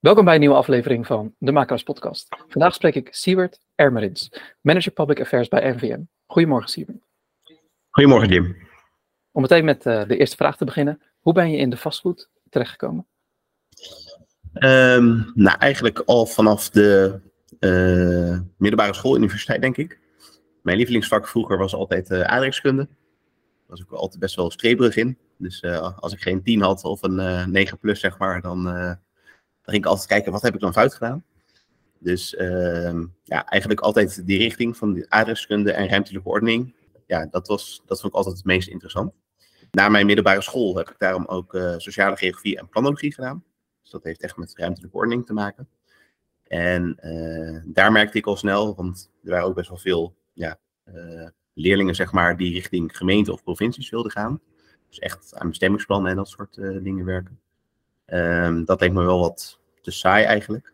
Welkom bij een nieuwe aflevering van de Makelaars Podcast. Vandaag spreek ik Siewert Ermerins, Manager Public Affairs bij NVM. Goedemorgen, Siewert. Goedemorgen, Jim. Om meteen met uh, de eerste vraag te beginnen. Hoe ben je in de vastgoed terechtgekomen? Um, nou, eigenlijk al vanaf de uh, middelbare school, universiteit, denk ik. Mijn lievelingsvak vroeger was altijd uh, aardrijkskunde. Daar was ik altijd best wel streberig in. Dus als ik geen 10 had of een 9 plus, zeg maar, dan dan ging ik altijd kijken, wat heb ik dan fout gedaan? Dus uh, ja, eigenlijk altijd die richting van de adreskunde en ruimtelijke ordening. Ja, dat, was, dat vond ik altijd het meest interessant. Na mijn middelbare school heb ik daarom ook uh, sociale geografie en planologie gedaan. Dus dat heeft echt met ruimtelijke ordening te maken. En uh, daar merkte ik al snel, want er waren ook best wel veel ja, uh, leerlingen, zeg maar, die richting gemeente of provincies wilden gaan. Dus echt aan bestemmingsplannen en dat soort dingen werken. Um, dat leek me wel wat te saai eigenlijk.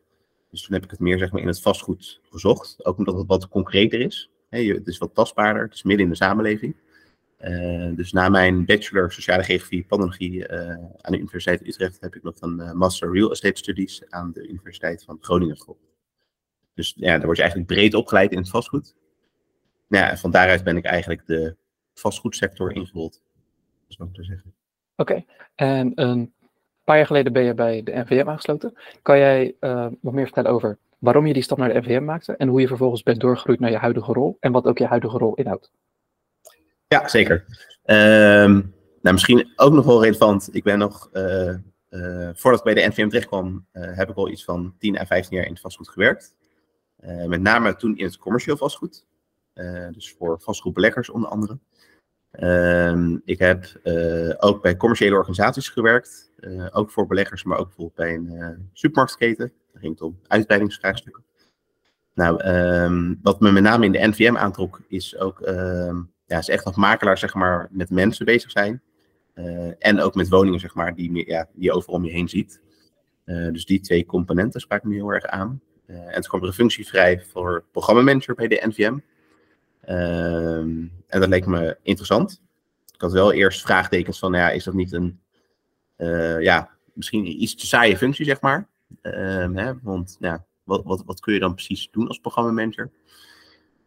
Dus toen heb ik het meer zeg maar, in het vastgoed gezocht. Ook omdat het wat concreter is. het is wat tastbaarder. Het is midden in de samenleving. Uh, dus na mijn bachelor sociale geografie panologie uh, aan de Universiteit Utrecht heb ik nog een uh, master real estate studies aan de Universiteit van Groningen gevolgd. Dus ja, daar word je eigenlijk breed opgeleid in het vastgoed. Ja, en van daaruit ben ik eigenlijk de vastgoedsector ingerold. Is ook te zeggen. Oké, en een paar jaar geleden ben je bij de NVM aangesloten. Kan jij uh, wat meer vertellen over waarom je die stap naar de NVM maakte en hoe je vervolgens bent doorgegroeid naar je huidige rol en wat ook je huidige rol inhoudt? Ja, zeker. Um, nou, misschien ook nog wel relevant. Ik ben nog, uh, uh, voordat ik bij de NVM terecht kwam, heb ik al iets van 10 à 15 jaar in het vastgoed gewerkt. met name toen in het commercieel vastgoed. dus voor vastgoedbeleggers onder andere. Um, ik heb uh, ook bij commerciële organisaties gewerkt. Uh, ook voor beleggers, maar ook bijvoorbeeld bij een uh, supermarktketen. Daar ging het om uitbreidingsvraagstukken. Nou, um, wat me met name in de NVM aantrok, is ook um, ja, is echt dat makelaars zeg maar, met mensen bezig zijn. en ook met woningen, zeg maar, die, ja, die je overal om je heen ziet. dus die twee componenten spraken me heel erg aan. en toen kwam er een functie vrij voor programmamanager bij de NVM. Um, en dat leek me interessant. Ik had wel eerst vraagtekens van, ja, is dat niet een, uh, ja, misschien iets te saaie functie, zeg maar. Um, hè, want ja, wat, wat, wat kun je dan precies doen als programmamanager?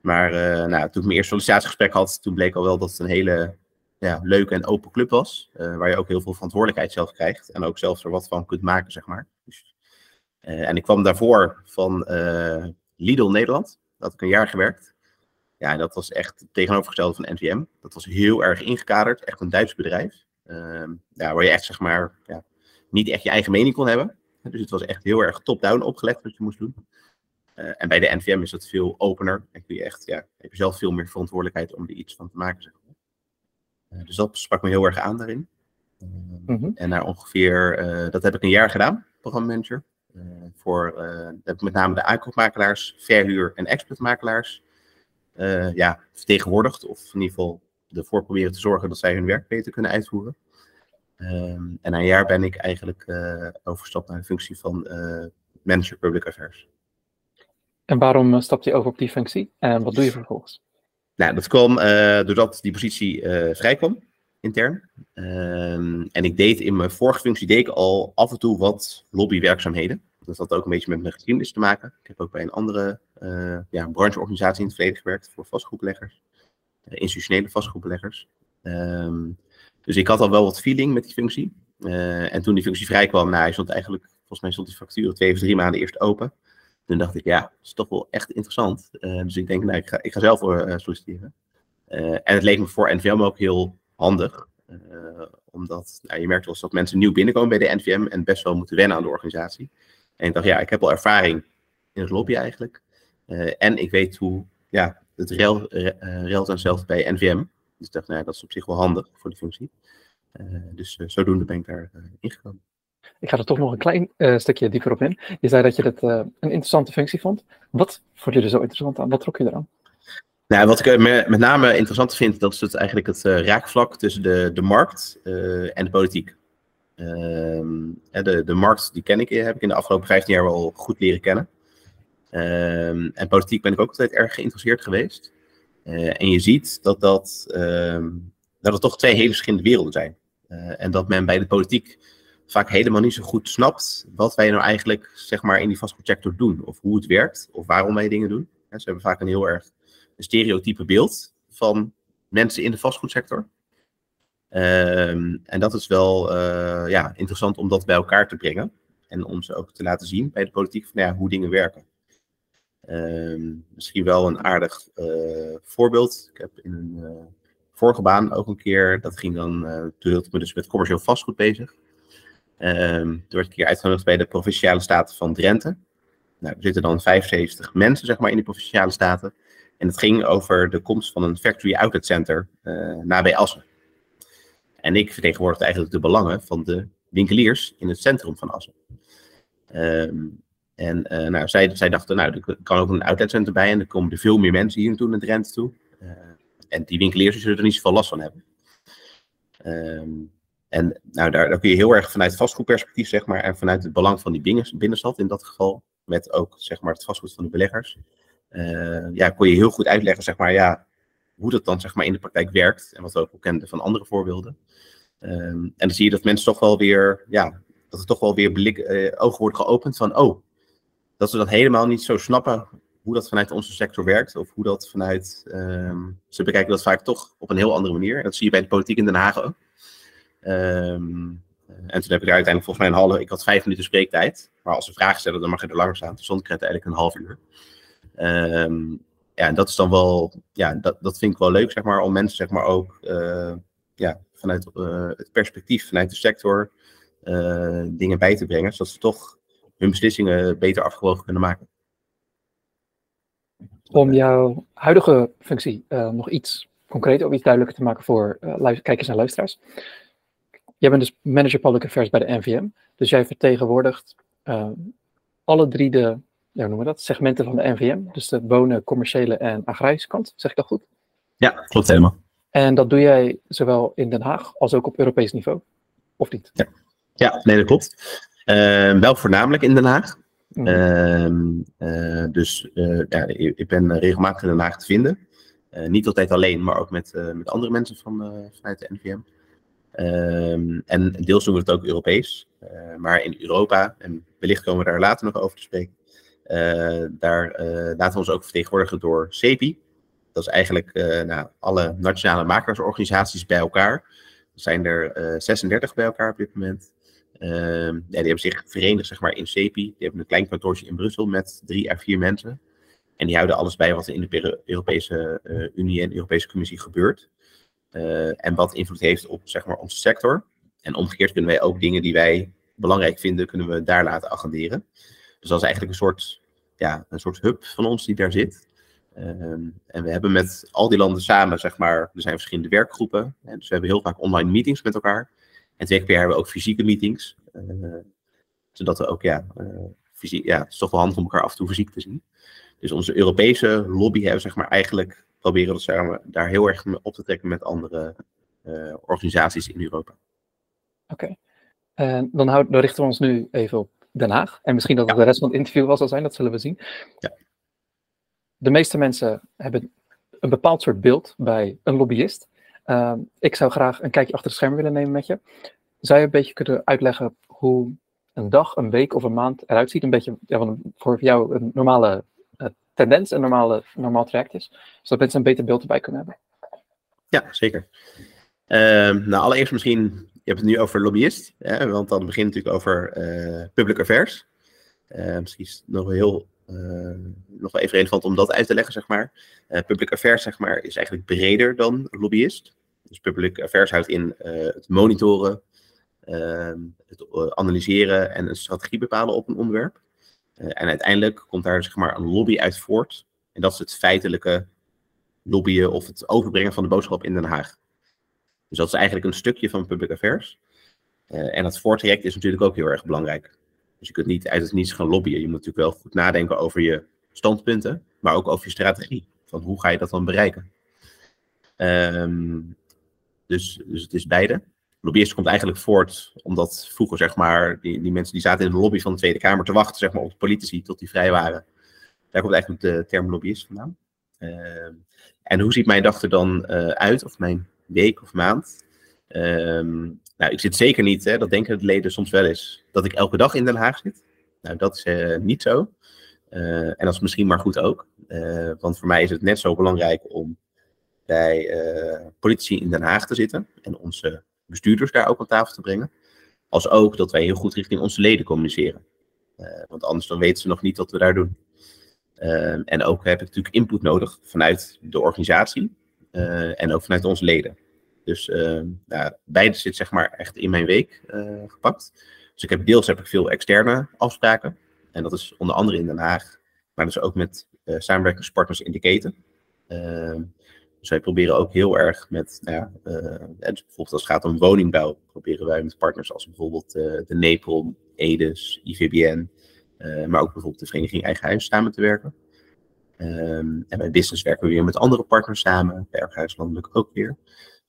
Maar uh, nou, toen ik mijn eerste sollicitatiegesprek had, toen bleek al wel dat het een hele ja, leuke en open club was. Uh, waar je ook heel veel verantwoordelijkheid zelf krijgt. En ook zelfs er wat van kunt maken, zeg maar. Dus, en ik kwam daarvoor van Lidl Nederland. Dat had ik een jaar gewerkt. Ja, dat was echt tegenovergestelde van NVM. Dat was heel erg ingekaderd, echt een Duits bedrijf. Uh, ja, waar je echt, zeg maar, ja, niet echt je eigen mening kon hebben. Dus het was echt heel erg top-down opgelegd wat je moest doen. Uh, en bij de NVM is dat veel opener. En kun je echt, ja, heb je zelf veel meer verantwoordelijkheid om er iets van te maken. Zeg maar. uh, dus dat sprak me heel erg aan daarin. Mm -hmm. En na ongeveer, uh, dat heb ik een jaar gedaan, programmamanager. voor, heb ik met name de aankoopmakelaars, verhuur- en exportmakelaars uh, ja, vertegenwoordigt. Of in ieder geval ervoor proberen te zorgen dat zij hun werk beter kunnen uitvoeren. Um, en na een jaar ben ik eigenlijk uh, overgestapt naar de functie van uh, Manager Public Affairs. En waarom stapt je over op die functie en wat doe je vervolgens? Nou, dat kwam doordat die positie vrij kwam, intern. Um, en ik deed in mijn vorige functie deed ik al af en toe wat lobbywerkzaamheden. Dat had ook een beetje met mijn geschiedenis te maken. Ik heb ook bij een andere uh, ja, brancheorganisatie in het verleden gewerkt voor vastgoedbeleggers, uh, institutionele vastgoedbeleggers. Um, dus ik had al wel wat feeling met die functie. Uh, en toen die functie vrijkwam, nou, hij stond eigenlijk, volgens mij stond die factuur twee of drie maanden eerst open. Toen dacht ik, ja, dat is toch wel echt interessant. dus ik denk, nou, ik ga, ik ga zelf voor solliciteren. en het leek me voor NVM ook heel handig. omdat nou, je merkt wel eens dat mensen nieuw binnenkomen bij de NVM en best wel moeten wennen aan de organisatie. En ik dacht, ja, ik heb al ervaring in het lobby eigenlijk. Uh, en ik weet hoe ja, het rel, uh, relt zelf bij NVM. Dus ik dacht, nou, dat is op zich wel handig voor die functie. Uh, dus zodoende ben ik daar ingekomen. Ik ga er toch nog een klein stukje dieper op in. Je zei dat je het een interessante functie vond. Wat vond je er zo interessant aan? Wat trok je eraan? Nou, wat ik met, met name interessant vind, dat is het eigenlijk het raakvlak tussen de, de markt en de politiek. Ehm, de, de markt, die ken ik, heb ik in de afgelopen 15 jaar wel goed leren kennen. Um, en politiek ben ik ook altijd erg geïnteresseerd geweest. Uh, en je ziet dat, dat, um, dat het toch twee hele verschillende werelden zijn. Uh, en dat men bij de politiek vaak helemaal niet zo goed snapt wat wij nou eigenlijk zeg maar, in die vastgoedsector doen. Of hoe het werkt, of waarom wij dingen doen. ze hebben vaak een heel erg stereotype beeld van mensen in de vastgoedsector. Ehm, en dat is wel uh, ja, interessant om dat bij elkaar te brengen. En om ze ook te laten zien bij de politiek van, ja, hoe dingen werken. Ehm, misschien wel een aardig uh, voorbeeld. Ik heb in een uh, vorige baan ook een keer, dat ging dan, toen hield ik me dus met commercieel vastgoed bezig. Um, toen werd ik keer uitgenodigd bij de Provinciale Staten van Drenthe. Nou, er zitten dan 75 mensen zeg maar, in de Provinciale Staten. En het ging over de komst van een factory outlet center nabij Assen. En ik vertegenwoordigde eigenlijk de belangen van de winkeliers in het centrum van Assen. Um, en uh, nou, zij, zij dachten, nou, er kan ook een outletcenter bij en er komen er veel meer mensen hier naartoe naar Drenthe toe. Uh, en die winkeliers zullen er niet zoveel last van hebben. Um, en nou, daar, kun je heel erg vanuit vastgoedperspectief, zeg maar, en vanuit het belang van die binnenstad in dat geval, met ook zeg maar, het vastgoed van de beleggers, uh, ja, kon je heel goed uitleggen, zeg maar, ja, hoe dat dan zeg maar, in de praktijk werkt. En wat we ook kenden van andere voorbeelden. Um, en dan zie je dat mensen toch wel weer, ja, dat er toch wel weer blik, uh, ogen worden geopend van, oh, dat ze dat helemaal niet zo snappen hoe dat vanuit onze sector werkt. Of hoe dat vanuit, um, ze bekijken dat vaak toch op een heel andere manier. En dat zie je bij de politiek in Den Haag ook. Um, en toen heb ik daar uiteindelijk volgens mij een halve, ik had vijf minuten spreektijd. Maar als ze vragen stellen, dan mag je er langer staan. Toen stond ik uiteindelijk een half uur. Um, ja, dat is dan wel, ja, dat, dat vind ik wel leuk, zeg maar, om mensen, zeg maar, ook, uh, ja, vanuit uh, het perspectief, vanuit de sector, uh, dingen bij te brengen, zodat ze toch hun beslissingen beter afgewogen kunnen maken. Om jouw huidige functie nog iets concreter of iets duidelijker te maken voor kijkers en luisteraars. Jij bent dus manager public affairs bij de NVM. Dus jij vertegenwoordigt alle drie de, ja, noemen we dat, segmenten van de NVM. Dus de wonen, commerciële en agrarische kant. Zeg ik dat goed? Ja, klopt helemaal. En dat doe jij zowel in Den Haag als ook op Europees niveau, of niet? Ja, ja nee, dat klopt. Uh, wel voornamelijk in Den Haag. Mm. Uh, dus ja, ik ben regelmatig in Den Haag te vinden. niet altijd alleen, maar ook met, met andere mensen van, vanuit de NVM. Um, en deels doen we het ook Europees. Maar in Europa, en wellicht komen we daar later nog over te spreken, daar uh, laten we ons ook vertegenwoordigen door CEPI. Dat is eigenlijk nou, alle nationale makelaarsorganisaties bij elkaar. Er zijn er 36 bij elkaar op dit moment. Ja, die hebben zich verenigd zeg maar, in CEPI. Die hebben een klein kantoortje in Brussel met drie à vier mensen. En die houden alles bij wat er in de Europese Unie en de Europese Commissie gebeurt. Uh, en wat invloed heeft op zeg maar, onze sector. En omgekeerd kunnen wij ook dingen die wij belangrijk vinden, kunnen we daar laten agenderen. Dus dat is eigenlijk een soort, ja, een soort hub van ons die daar zit. Um, en we hebben met al die landen samen, zeg maar, er zijn verschillende werkgroepen. dus we hebben heel vaak online meetings met elkaar. En twee keer hebben we ook fysieke meetings. Uh, zodat we ook, ja, uh, fysiek, ja, het is toch wel handig om elkaar af en toe fysiek te zien. Dus onze Europese lobby hebben, zeg maar, eigenlijk proberen dat samen daar heel erg op te trekken met andere uh, organisaties in Europa. Oké. Okay. dan, dan, richten we ons nu even op Den Haag. En misschien dat het ja. de rest van het interview wel zal zijn, dat zullen we zien. Ja. De meeste mensen hebben een bepaald soort beeld bij een lobbyist. Uh, ik zou graag een kijkje achter de schermen willen nemen met je. Zou je een beetje kunnen uitleggen hoe een dag, een week of een maand eruit ziet? Een beetje ja, voor jou een normale tendens een normale, normaal traject is. Zodat mensen een beter beeld erbij kunnen hebben. Ja, zeker. Uh, nou, allereerst misschien, hebt het nu over lobbyist, hè, want dan begint het natuurlijk over uh, public affairs. Uh, misschien is het nog heel, uh, nog wel even relevant om dat uit te leggen, zeg maar. public affairs, zeg maar, is eigenlijk breder dan lobbyist. Dus public affairs houdt in het monitoren, ehm, het analyseren en een strategie bepalen op een onderwerp. Eh, en uiteindelijk komt daar zeg maar een lobby uit voort. En dat is het feitelijke lobbyen of het overbrengen van de boodschap in Den Haag. Dus dat is eigenlijk een stukje van public affairs. Uh, en dat voortraject is natuurlijk ook heel erg belangrijk. Dus je kunt niet uit het niets gaan lobbyen. Je moet natuurlijk wel goed nadenken over je standpunten, maar ook over je strategie. Van hoe ga je dat dan bereiken? Um, dus, dus het is beide lobbyist komt eigenlijk voort omdat vroeger, zeg maar, die, die mensen die zaten in de lobby van de Tweede Kamer te wachten, zeg maar, op politici tot die vrij waren. Daar komt eigenlijk de term lobbyist vandaan. Uh, en hoe ziet mijn dag er dan uh, uit, of mijn week of maand? Uh, Nou, ik zit zeker niet, hè, dat denken de leden soms wel eens, dat ik elke dag in Den Haag zit. Nou, dat is uh, niet zo. Uh, en dat is misschien maar goed ook. Uh, want voor mij is het net zo belangrijk om bij politici in Den Haag te zitten. En onze bestuurders daar ook aan tafel te brengen. Als ook dat wij heel goed richting onze leden communiceren. want anders dan weten ze nog niet wat we daar doen. en ook heb ik natuurlijk input nodig vanuit de organisatie. En ook vanuit onze leden. Dus uh, nou, beide zit zeg maar echt in mijn week uh, gepakt. Dus ik heb deels heb ik veel externe afspraken. En dat is onder andere in Den Haag, maar dus ook met samenwerkingspartners in de keten. Ehm, dus wij proberen ook heel erg met, nou ja, bijvoorbeeld als het gaat om woningbouw, proberen wij met partners als bijvoorbeeld de NEPOL, EDES, IVBN, maar ook bijvoorbeeld de Vereniging Eigen Huis samen te werken. Um, en bij business werken we weer met andere partners samen, bij Landelijk ook weer.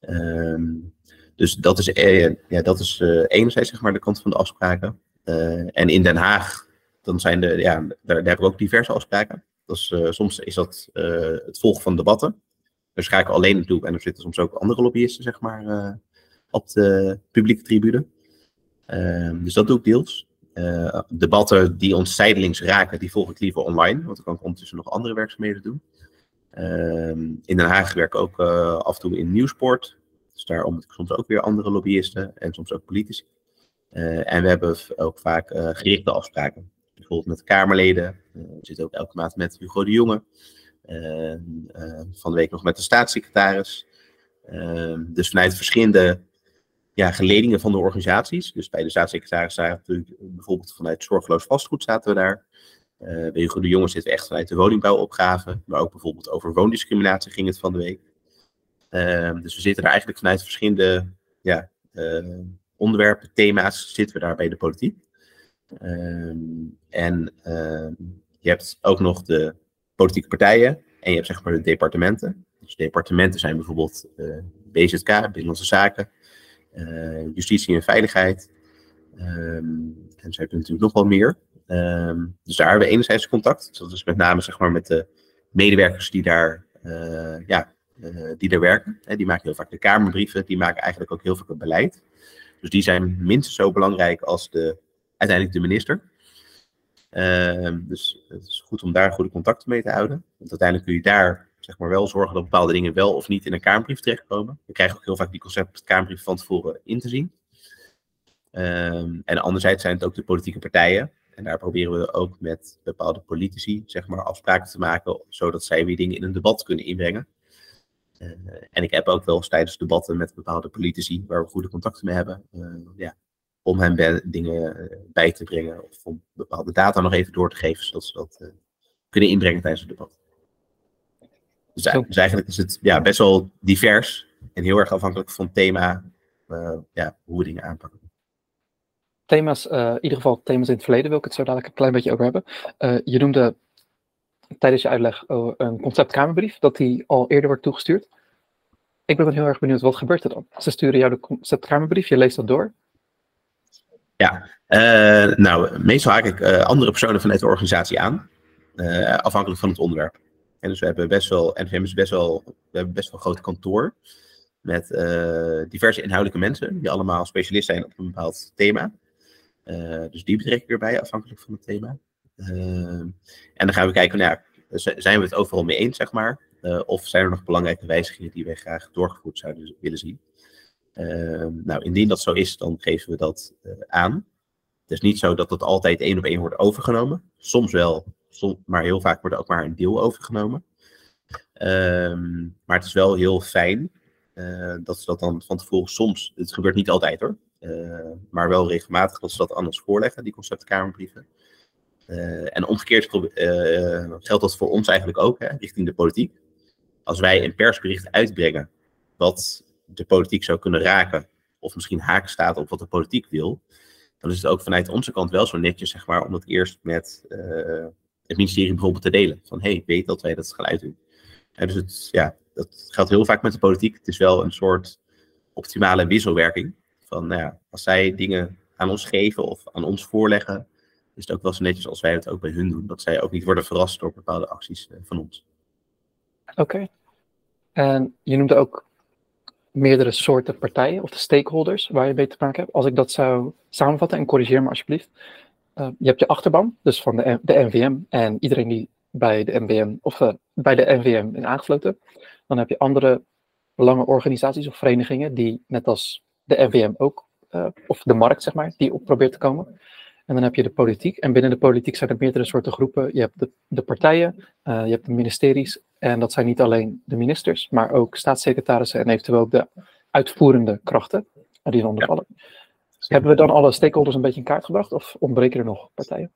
Um, dus dat is, uh, ja, dat is uh, enerzijds zeg maar, de kant van de afspraken. Uh, en in Den Haag, dan zijn de, ja, daar, hebben we ook diverse afspraken. Dus, soms is dat het volgen van debatten. Daar ik alleen naartoe en er zitten soms ook andere lobbyisten zeg maar, op de publieke tribune. Ehm, dus dat doe ik deels. Debatten die ons zijdelings raken, die volg ik liever online, want dan kan ik ondertussen nog andere werkzaamheden doen. Um, in Den Haag werk ik ook uh, af en toe in Nieuwsport. Dus daar ontmoet ik soms ook weer andere lobbyisten en soms ook politici. Uh, en we hebben ook vaak gerichte afspraken. Bijvoorbeeld met Kamerleden. we zitten ook elke maand met Hugo de Jonge. van de week nog met de staatssecretaris. Ehm, dus vanuit verschillende ja, geledingen van de organisaties. Dus bij de staatssecretaris zaten natuurlijk bijvoorbeeld vanuit zorgeloos vastgoed zaten we daar. Uh, bij Hugo de Jonge zitten we echt vanuit de woningbouwopgave, maar ook bijvoorbeeld over woondiscriminatie ging het van de week. Uh, dus we zitten er eigenlijk vanuit verschillende ja, uh, onderwerpen, thema's, zitten we daar bij de politiek. Ehm, en ehm, je hebt ook nog de politieke partijen en je hebt zeg maar de departementen. Dus departementen zijn bijvoorbeeld BZK, Binnenlandse Zaken, Justitie en Veiligheid. en ze hebben natuurlijk nog wel meer. Um, dus daar hebben we enerzijds contact. Dus dat is met name zeg maar, met de medewerkers die daar, uh, ja, uh, die daar werken. Die maken heel vaak de Kamerbrieven, die maken eigenlijk ook heel vaak het beleid. Dus die zijn minstens zo belangrijk als de, uiteindelijk de minister. Uh, dus het is goed om daar goede contacten mee te houden. Want uiteindelijk kun je daar zeg maar, wel zorgen dat bepaalde dingen wel of niet in een Kamerbrief terechtkomen. We krijgen ook heel vaak die concept Kamerbrief van tevoren in te zien. Um, en anderzijds zijn het ook de politieke partijen en daar proberen we ook met bepaalde politici zeg maar, afspraken te maken, zodat zij weer dingen in een debat kunnen inbrengen. Uh, en ik heb ook wel eens tijdens debatten met bepaalde politici, waar we goede contacten mee hebben, uh, ja, om hen dingen uh, bij te brengen of om bepaalde data nog even door te geven, zodat ze dat kunnen inbrengen tijdens het debat. Dus, dus, eigenlijk is het ja, best wel divers en heel erg afhankelijk van thema, ja, hoe we dingen aanpakken thema's, uh, in ieder geval thema's in het verleden, wil ik het zo dadelijk een klein beetje over hebben. Uh, je noemde tijdens je uitleg oh, een conceptkamerbrief, dat die al eerder wordt toegestuurd. Ik ben dan heel erg benieuwd, wat gebeurt er dan? Ze sturen jou de conceptkamerbrief, je leest dat door. Ja, uh, nou, meestal haak ik andere personen vanuit de organisatie aan, afhankelijk van het onderwerp. En dus we hebben best wel, NVM is best wel, we hebben best wel een groot kantoor met diverse inhoudelijke mensen, die allemaal specialist zijn op een bepaald thema. Eh, dus die betrek ik erbij, afhankelijk van het thema. Eh, en dan gaan we kijken, nou zijn we het overal mee eens, zeg maar? Eh, of zijn er nog belangrijke wijzigingen die wij graag doorgevoerd zouden willen zien? nou, indien dat zo is, dan geven we dat aan. Het is niet zo dat dat altijd één op één wordt overgenomen. Soms wel, maar heel vaak wordt ook maar een deel overgenomen. Um, maar het is wel heel fijn uh, dat ze dat dan van tevoren soms, het gebeurt niet altijd hoor, uh, maar wel regelmatig dat ze dat ons voorleggen, die conceptkamerbrieven. Uh, en omgekeerd geldt dat voor ons eigenlijk ook, hè, richting de politiek. Als wij een persbericht uitbrengen wat de politiek zou kunnen raken, of misschien haken staat op wat de politiek wil, dan is het ook vanuit onze kant wel zo netjes, zeg maar, om het eerst met het ministerie bijvoorbeeld te delen. Van, hey, weet dat wij dat gaan uitdoen. En dus ja, dat geldt heel vaak met de politiek. Het is wel een soort optimale wisselwerking. Van, nou ja, als zij dingen aan ons geven of aan ons voorleggen, is het ook wel zo netjes als wij het ook bij hun doen. Dat zij ook niet worden verrast door bepaalde acties eh, van ons. Oké. En je noemde ook meerdere soorten partijen of de stakeholders waar je mee te maken hebt. Als ik dat zou samenvatten en corrigeer me alsjeblieft. Uh, je hebt je achterban, dus van de, de NVM en iedereen die bij de NVM of uh, bij de NVM is aangesloten. Dan heb je andere belangenorganisaties of verenigingen die net als de NVM ook, uh, of de markt zeg maar, die op probeert te komen. En dan heb je de politiek. En binnen de politiek zijn er meerdere soorten groepen. Je hebt de, de partijen, je hebt de ministeries. En dat zijn niet alleen de ministers, maar ook staatssecretarissen en eventueel ook de uitvoerende krachten die dan vallen. Ja. Hebben we dan alle stakeholders een beetje in kaart gebracht of ontbreken er nog partijen?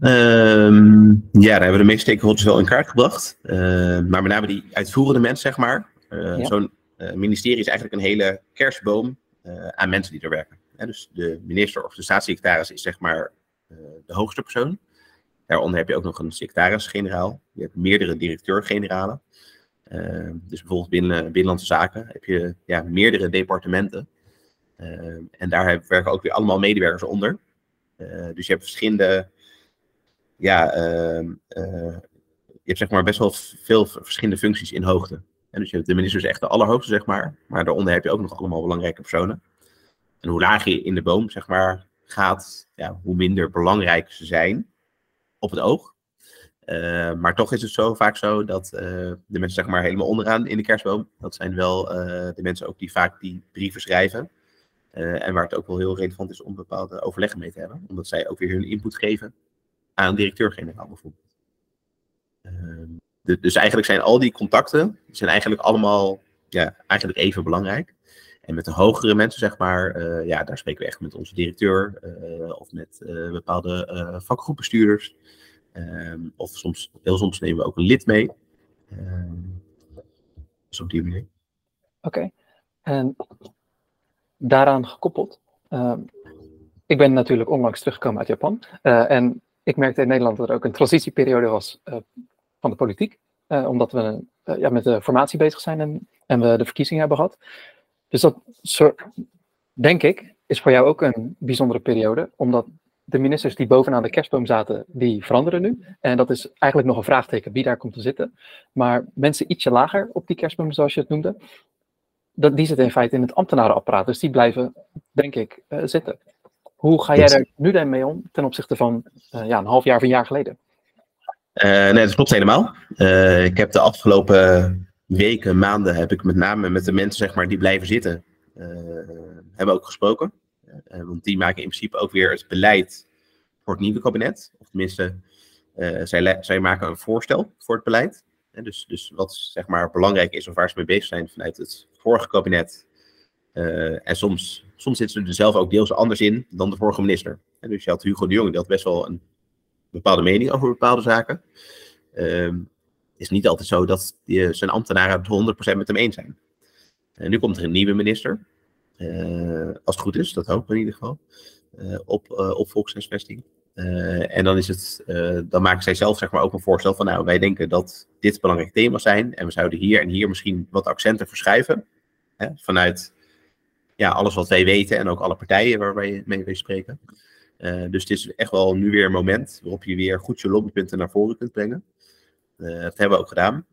Um, ja, daar hebben we de meeste stakeholders wel in kaart gebracht. Uh, maar met name die uitvoerende mensen, zeg maar. Uh, ja. Zo'n uh, ministerie is eigenlijk een hele kerstboom aan mensen die er werken. dus de minister of de staatssecretaris is zeg maar de hoogste persoon. Daaronder heb je ook nog een secretaris-generaal. Je hebt meerdere directeur-generalen. dus bijvoorbeeld binnen Binnenlandse Zaken heb je ja, meerdere departementen. En daar werken ook weer allemaal medewerkers onder. dus je hebt verschillende ja, uh, uh, je hebt zeg maar best wel veel verschillende functies in hoogte. Dus je hebt de minister is echt de allerhoogste, zeg maar. Maar daaronder heb je ook nog allemaal belangrijke personen. En hoe lager je in de boom, zeg maar, gaat, ja, hoe minder belangrijk ze zijn op het oog. Uh, maar toch is het zo vaak zo dat uh, de mensen zeg maar helemaal onderaan in de kerstboom, dat zijn wel de mensen ook die vaak die brieven schrijven. En waar het ook wel heel relevant is om bepaalde overleggen mee te hebben. Omdat zij ook weer hun input geven aan directeur-generaal bijvoorbeeld. De, dus eigenlijk zijn al die contacten zijn eigenlijk allemaal ja, eigenlijk even belangrijk. En met de hogere mensen, zeg maar, uh, ja, daar spreken we echt met onze directeur uh, of met bepaalde vakgroepbestuurders. Ehm, of soms, heel soms nemen we ook een lid mee. Ehm, dus op die manier. Oké, en daaraan gekoppeld. ik ben natuurlijk onlangs teruggekomen uit Japan. en ik merkte in Nederland dat er ook een transitieperiode was uh, van de politiek. Uh, omdat we ja, met de formatie bezig zijn en, en we de verkiezingen hebben gehad. Dus dat, denk ik, is voor jou ook een bijzondere periode. Omdat de ministers die bovenaan de kerstboom zaten, die veranderen nu. En dat is eigenlijk nog een vraagteken wie daar komt te zitten. Maar mensen ietsje lager op die kerstboom, zoals je het noemde, dat, die zitten in feite in het ambtenarenapparaat. Dus die blijven, denk ik, zitten. Hoe ga jij er nu dan mee om ten opzichte van uh, ja, een half jaar of een jaar geleden? Uh, nee, dat klopt helemaal. Ik heb de afgelopen weken, maanden, heb ik met name met de mensen zeg maar, die blijven zitten, hebben ook gesproken. want die maken in principe ook weer het beleid voor het nieuwe kabinet. Of tenminste, zij, zij maken een voorstel voor het beleid. Dus, dus wat zeg maar, belangrijk is of waar ze mee bezig zijn vanuit het vorige kabinet uh, en soms, soms zitten ze er zelf ook deels anders in dan de vorige minister. Dus je had Hugo de Jonge, die had best wel een bepaalde mening over bepaalde zaken. Het is niet altijd zo dat die, zijn ambtenaren het 100% met hem eens zijn. En nu komt er een nieuwe minister. Uh, als het goed is, dat hoop ik in ieder geval. Op, op. en dan, is het, dan maken zij zelf zeg maar, ook een voorstel van, nou, wij denken dat dit belangrijke thema's zijn. En we zouden hier en hier misschien wat accenten verschuiven. Hè, vanuit ja, alles wat wij weten en ook alle partijen waar wij mee, mee spreken. Uh, dus het is echt wel nu weer een moment waarop je weer goed je lobbypunten naar voren kunt brengen. Dat hebben we ook gedaan.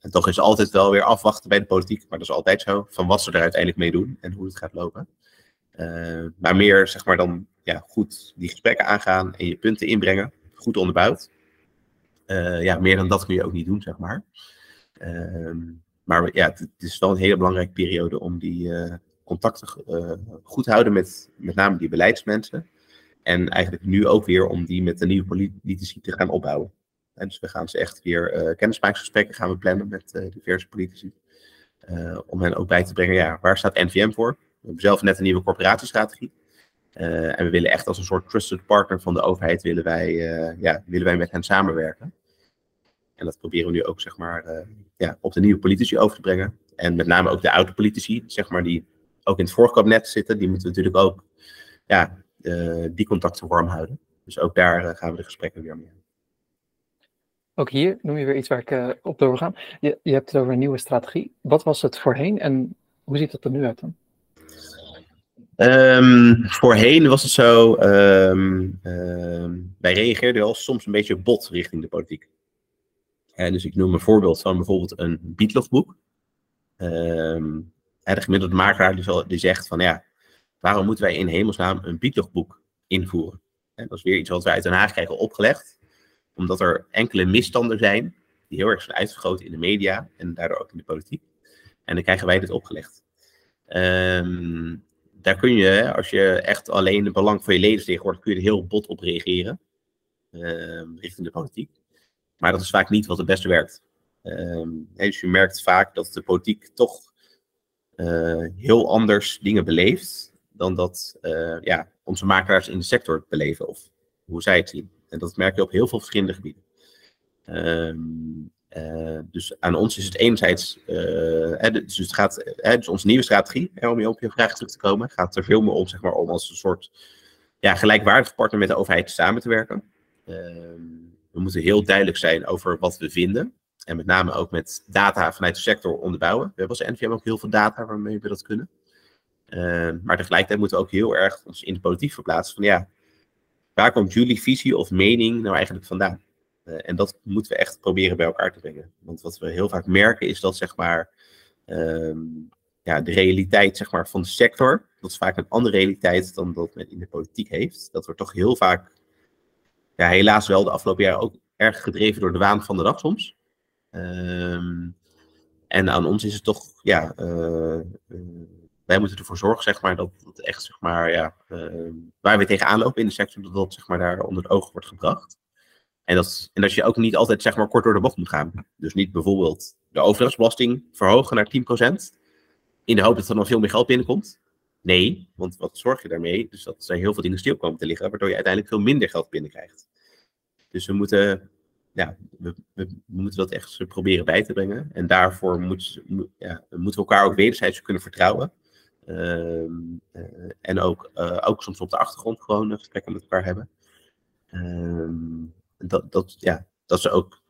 En toch is altijd wel weer afwachten bij de politiek, maar dat is altijd zo, van wat ze er uiteindelijk mee doen en hoe het gaat lopen. maar meer, zeg maar, dan ja, goed die gesprekken aangaan en je punten inbrengen, goed onderbouwd. ja, meer dan dat kun je ook niet doen, zeg maar. Ehm, maar ja, het, is wel een hele belangrijke periode om die uh, contacten uh, goed te houden met met name die beleidsmensen. En eigenlijk nu ook weer om die met de nieuwe politici te gaan opbouwen. En dus we gaan ze echt weer kennismakingsgesprekken gaan we plannen met diverse politici. om hen ook bij te brengen, ja, waar staat NVM voor? We hebben zelf net een nieuwe corporatiestrategie. En we willen echt als een soort trusted partner van de overheid willen wij, ja, willen wij met hen samenwerken. En dat proberen we nu ook zeg maar, uh, ja, op de nieuwe politici over te brengen. En met name ook de oude politici, zeg maar, die ook in het vorige kabinet zitten, die moeten natuurlijk ook ja, die contacten warm houden. Dus ook daar gaan we de gesprekken weer mee Ook hier noem je weer iets waar ik op door. Je, je hebt het over een nieuwe strategie. Wat was het voorheen en hoe ziet het er nu uit dan? Um, voorheen was het zo, um, um, wij reageerden al soms een beetje bot richting de politiek. En dus ik noem een voorbeeld van bijvoorbeeld een Bietlofboek. de gemiddelde makelaar die, zegt van ja, waarom moeten wij in hemelsnaam een biedlogboek invoeren? En dat is weer iets wat wij uit Den Haag krijgen opgelegd, omdat er enkele misstanden zijn die heel erg zijn uitvergroot in de media en daardoor ook in de politiek. En dan krijgen wij dit opgelegd. Ehm, daar kun je, als je echt alleen het belang van je leden tegenwoordig, kun je er heel bot op reageren. Ehm, richting de politiek. Maar dat is vaak niet wat het beste werkt. Um, dus je merkt vaak dat de politiek toch uh, heel anders dingen beleeft dan dat uh, ja, onze makelaars in de sector beleven of hoe zij het zien. En dat merk je op heel veel verschillende gebieden. Uh, dus aan ons is het enerzijds, hè, dus, het gaat, dus onze nieuwe strategie, hè, om op je vraag terug te komen, gaat er veel meer om, zeg maar, om als een soort ja, partner met de overheid samen te werken. we moeten heel duidelijk zijn over wat we vinden. En met name ook met data vanuit de sector onderbouwen. We hebben als NVM ook heel veel data waarmee we dat kunnen. Uh, maar tegelijkertijd moeten we ook heel erg ons in de politiek verplaatsen. Van ja, waar komt jullie visie of mening nou eigenlijk vandaan? Uh, en dat moeten we echt proberen bij elkaar te brengen. Want wat we heel vaak merken is dat zeg maar, uh, ja, de realiteit zeg maar, van de sector, dat is vaak een andere realiteit dan dat men in de politiek heeft. Dat wordt toch heel vaak, ja, helaas wel de afgelopen jaren ook erg gedreven door de waan van de dag soms. Um, en aan ons is het toch, ja, uh, uh, wij moeten ervoor zorgen, zeg maar, dat echt, zeg maar, ja, uh, waar we tegenaan lopen in de sector, dat dat, zeg maar, daar onder het oog wordt gebracht. En dat, en dat je ook niet altijd, zeg maar, kort door de bocht moet gaan. Dus niet bijvoorbeeld de overheidsbelasting verhogen naar 10%, in de hoop dat er dan veel meer geld binnenkomt. Nee, want wat zorg je daarmee? Dus dat er heel veel dingen stil komen te liggen, waardoor je uiteindelijk veel minder geld binnenkrijgt. Dus we moeten ja, we, we, moeten dat echt proberen bij te brengen. En daarvoor moet, ja, moeten we elkaar ook wederzijds kunnen vertrouwen. Uh, uh, en ook, uh, ook soms op de achtergrond gewoon gesprekken met elkaar hebben. Ehm, dat, dat, ja, dat ze ook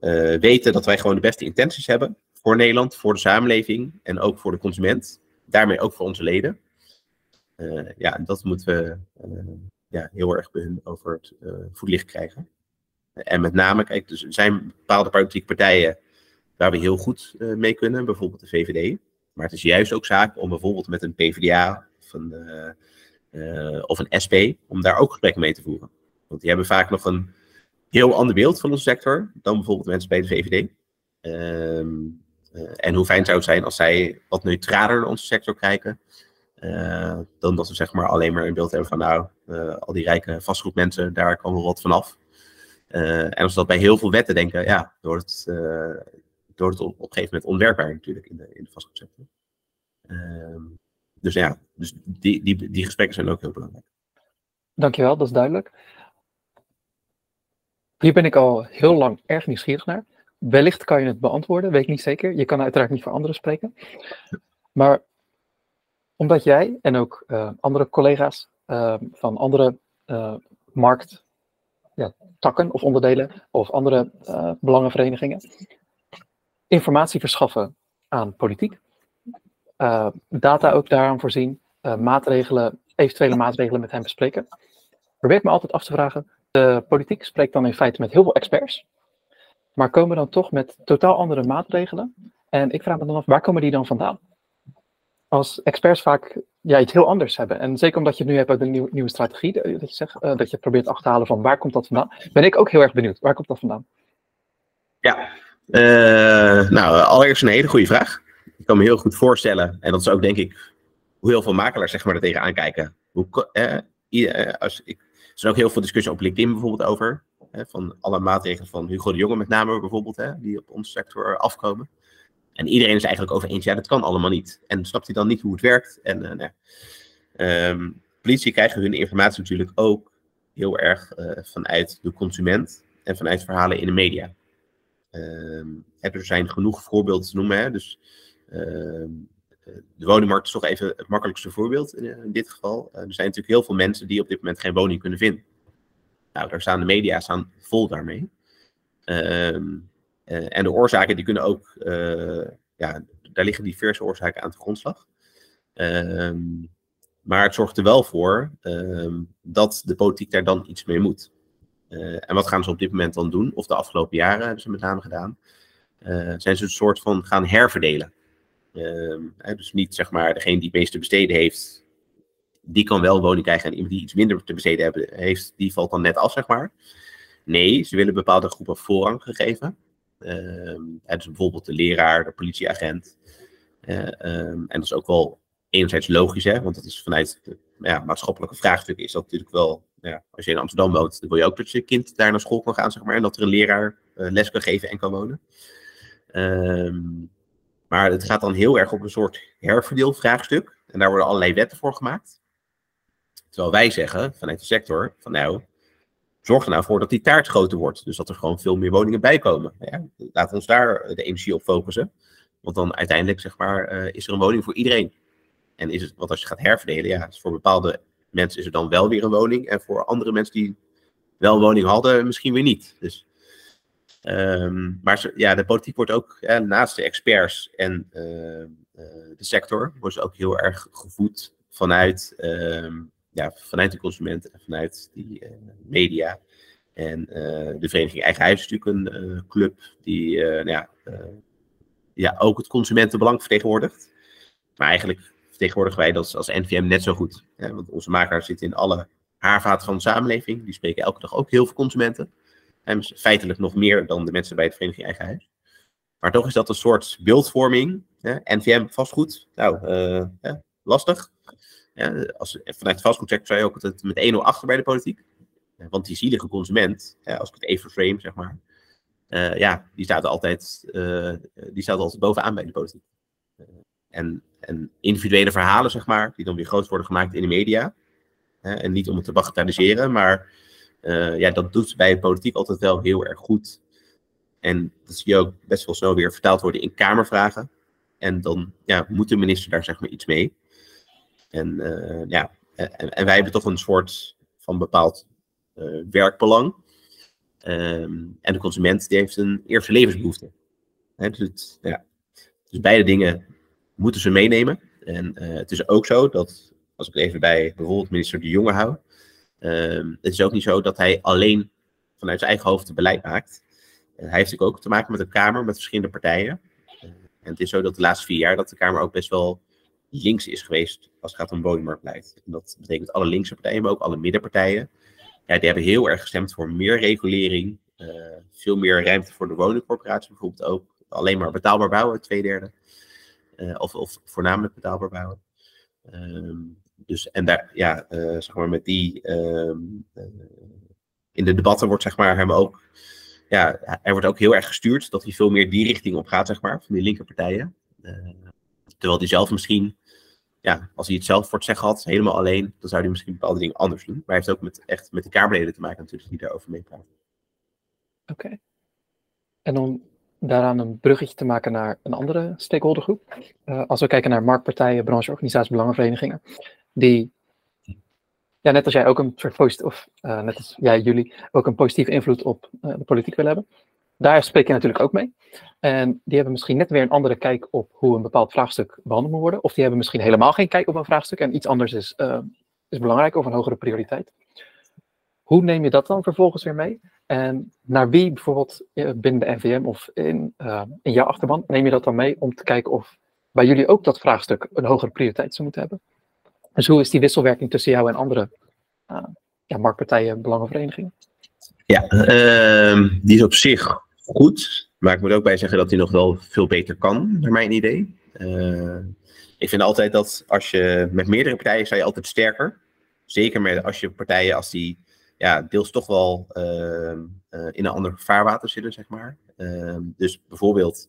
eh, weten dat wij gewoon de beste intenties hebben voor Nederland, voor de samenleving en ook voor de consument. Daarmee ook voor onze leden. ja, en dat moeten we ja, heel erg bij hun over het voetlicht krijgen. En met name, kijk, dus er zijn bepaalde politieke partijen waar we heel goed mee kunnen, bijvoorbeeld de VVD. Maar het is juist ook zaak om bijvoorbeeld met een PvdA of een, of een SP, om daar ook gesprekken mee te voeren. Want die hebben vaak nog een heel ander beeld van onze sector dan bijvoorbeeld mensen bij de VVD. Um, en hoe fijn zou het zijn als zij wat neutraler naar onze sector kijken. dan dat we zeg maar alleen maar een beeld hebben van nou, al die rijke vastgoedmensen, daar kan wel wat vanaf. Uh, en als we dat bij heel veel wetten denken, ja, wordt het, uh, wordt het op, een gegeven moment onwerkbaar natuurlijk in de, in de vastgoedsector. Uh, dus ja, dus die, die, die gesprekken zijn ook heel belangrijk. Dankjewel, dat is duidelijk. Hier ben ik al heel lang erg nieuwsgierig naar. Wellicht kan je het beantwoorden, weet ik niet zeker. Je kan uiteraard niet voor anderen spreken. Maar omdat jij en ook uh, andere collega's van andere markt ja, takken of onderdelen of andere uh, belangenverenigingen informatie verschaffen aan politiek. Uh, data ook daaraan voorzien, uh, maatregelen, eventuele maatregelen met hen bespreken. Probeer ik me altijd af te vragen, de politiek spreekt dan in feite met heel veel experts, maar komen dan toch met totaal andere maatregelen. En ik vraag me dan af, waar komen die dan vandaan? Als experts vaak ja, iets heel anders hebben. En zeker omdat je nu hebt uit een nieuwe, nieuwe strategie, dat je, zegt, uh, dat je probeert af te halen van waar komt dat vandaan, ben ik ook heel erg benieuwd. Waar komt dat vandaan? Ja, uh, nou, allereerst een hele goede vraag. Ik kan me heel goed voorstellen, en dat is ook denk ik hoe heel veel makelaars zeg maar, er tegenaan kijken. Hoe, eh, als ik, er zijn ook heel veel discussies op LinkedIn bijvoorbeeld over. van alle maatregelen van Hugo de Jonge met name bijvoorbeeld, hè, die op onze sector afkomen. En iedereen is eigenlijk over eens, ja, dat kan allemaal niet. En snapt hij dan niet hoe het werkt? En uh, nou, um, politie krijgen hun informatie natuurlijk ook heel erg uh, vanuit de consument en vanuit verhalen in de media. Um, er zijn genoeg voorbeelden te noemen. Hè? Dus uh, de woningmarkt is toch even het makkelijkste voorbeeld in, in dit geval. er zijn natuurlijk heel veel mensen die op dit moment geen woning kunnen vinden. Nou, daar staan de media staan vol daarmee. Um, uh, en de oorzaken die kunnen ook, uh, ja, daar liggen diverse oorzaken aan de grondslag. Um, maar het zorgt er wel voor um, dat de politiek daar dan iets mee moet. Uh, en wat gaan ze op dit moment dan doen? Of de afgelopen jaren hebben ze met name gedaan. zijn ze een soort van gaan herverdelen. Ehm, dus niet zeg maar degene die het meeste te besteden heeft, die kan wel woning krijgen. En iemand die iets minder te besteden heeft, die valt dan net af, zeg maar. Nee, ze willen bepaalde groepen voorrang gegeven. Ehm, dus bijvoorbeeld de leraar, de politieagent. Eh, ehm, en dat is ook wel enerzijds logisch, hè, want dat is vanuit ja, maatschappelijke vraagstukken is dat natuurlijk wel, ja, als je in Amsterdam woont, dan wil je ook dat je kind daar naar school kan gaan, zeg maar, en dat er een leraar uh, les kan geven en kan wonen. Ehm, maar het gaat dan heel erg op een soort herverdeelvraagstuk, en daar worden allerlei wetten voor gemaakt. Terwijl wij zeggen, vanuit de sector, van nou, zorg er nou voor dat die taart groter wordt. Dus dat er gewoon veel meer woningen bij komen. Ja, laten we ons daar de energie op focussen. Want dan uiteindelijk, zeg maar, uh, is er een woning voor iedereen. En is het, want als je gaat herverdelen, ja, voor bepaalde mensen is er dan wel weer een woning. En voor andere mensen die wel een woning hadden, misschien weer niet. Dus, um, maar ja, de politiek wordt ook, naast de experts en uh, uh, de sector, wordt ze ook heel erg gevoed vanuit, um, ja, vanuit de consumenten en vanuit die uh, media. En de Vereniging Eigen Huis is natuurlijk een club die nou ja, ja, ook het consumentenbelang vertegenwoordigt. Maar eigenlijk vertegenwoordigen wij dat als NVM net zo goed. want onze makelaars zitten in alle haarvaten van de samenleving. Die spreken elke dag ook heel veel consumenten. En feitelijk nog meer dan de mensen bij de Vereniging Eigen Huis. Maar toch is dat een soort beeldvorming. NVM vastgoed, nou, uh, lastig. Ja, als, vanuit de zou je ook altijd met 1-0 achter bij de politiek. Want die zielige consument, als ik het even frame, zeg maar, uh, ja, die staat, altijd, uh, die staat altijd bovenaan bij de politiek. En, en, individuele verhalen, zeg maar, die dan weer groot worden gemaakt in de media. en niet om het te bagatelliseren, maar ja, dat doet bij de politiek altijd wel heel erg goed. En dat zie je ook best wel snel weer vertaald worden in Kamervragen. En dan ja, moet de minister daar zeg maar iets mee. En, ja, en, wij hebben toch een soort van bepaald werkbelang. Um, en de consument die heeft een eerste levensbehoefte. Dus, het, ja. dus beide dingen moeten ze meenemen. En het is ook zo dat, als ik even bij bijvoorbeeld minister De Jonge hou, um, het is ook niet zo dat hij alleen vanuit zijn eigen hoofd het beleid maakt. Hij heeft ook te maken met een Kamer, met verschillende partijen. Uh, en het is zo dat de laatste vier jaar dat de Kamer ook best wel links is geweest als het gaat om woningmarktbeleid. En dat betekent alle linkse partijen, maar ook alle middenpartijen ja, die hebben heel erg gestemd voor meer regulering. Uh, veel meer ruimte voor de woningcorporatie bijvoorbeeld ook. Alleen maar betaalbaar bouwen, twee derde. Uh, of, of voornamelijk betaalbaar bouwen. Um, dus en daar, ja, uh, zeg maar met die. Um, in de debatten wordt, zeg maar, hem ook. Ja, er wordt ook heel erg gestuurd dat hij veel meer die richting op gaat, zeg maar, van die linkerpartijen. terwijl hij zelf misschien ja, als hij het zelf voor het zeggen had, helemaal alleen, dan zou hij misschien bepaalde dingen anders doen. Maar hij heeft ook met, echt met de Kamerleden te maken natuurlijk, die daarover meepraten. Oké. En om daaraan een bruggetje te maken naar een andere stakeholdergroep. Als we kijken naar marktpartijen, brancheorganisaties, belangenverenigingen, die, ja, net als jij ook een soort positief, of uh, net als jij, jullie, ook een positieve invloed op uh, de politiek willen hebben. Daar spreek je natuurlijk ook mee. En die hebben misschien net weer een andere kijk op hoe een bepaald vraagstuk behandeld moet worden. Of die hebben misschien helemaal geen kijk op een vraagstuk en iets anders is, uh, is belangrijk of een hogere prioriteit. Hoe neem je dat dan vervolgens weer mee? En naar wie bijvoorbeeld eh, binnen de NVM of in, uh, in jouw achterban neem je dat dan mee om te kijken of bij jullie ook dat vraagstuk een hogere prioriteit zou moeten hebben? Dus hoe is die wisselwerking tussen jou en andere uh, ja, marktpartijen, belangenverenigingen? Ja, uh, die is op zich goed. Maar ik moet ook bij zeggen dat hij nog wel veel beter kan, naar mijn idee. Uh, ik vind altijd dat als je met meerdere partijen sta je altijd sterker. Zeker met als je partijen als die ja, deels toch wel uh, uh, in een ander vaarwater zitten, zeg maar. Ehm, dus bijvoorbeeld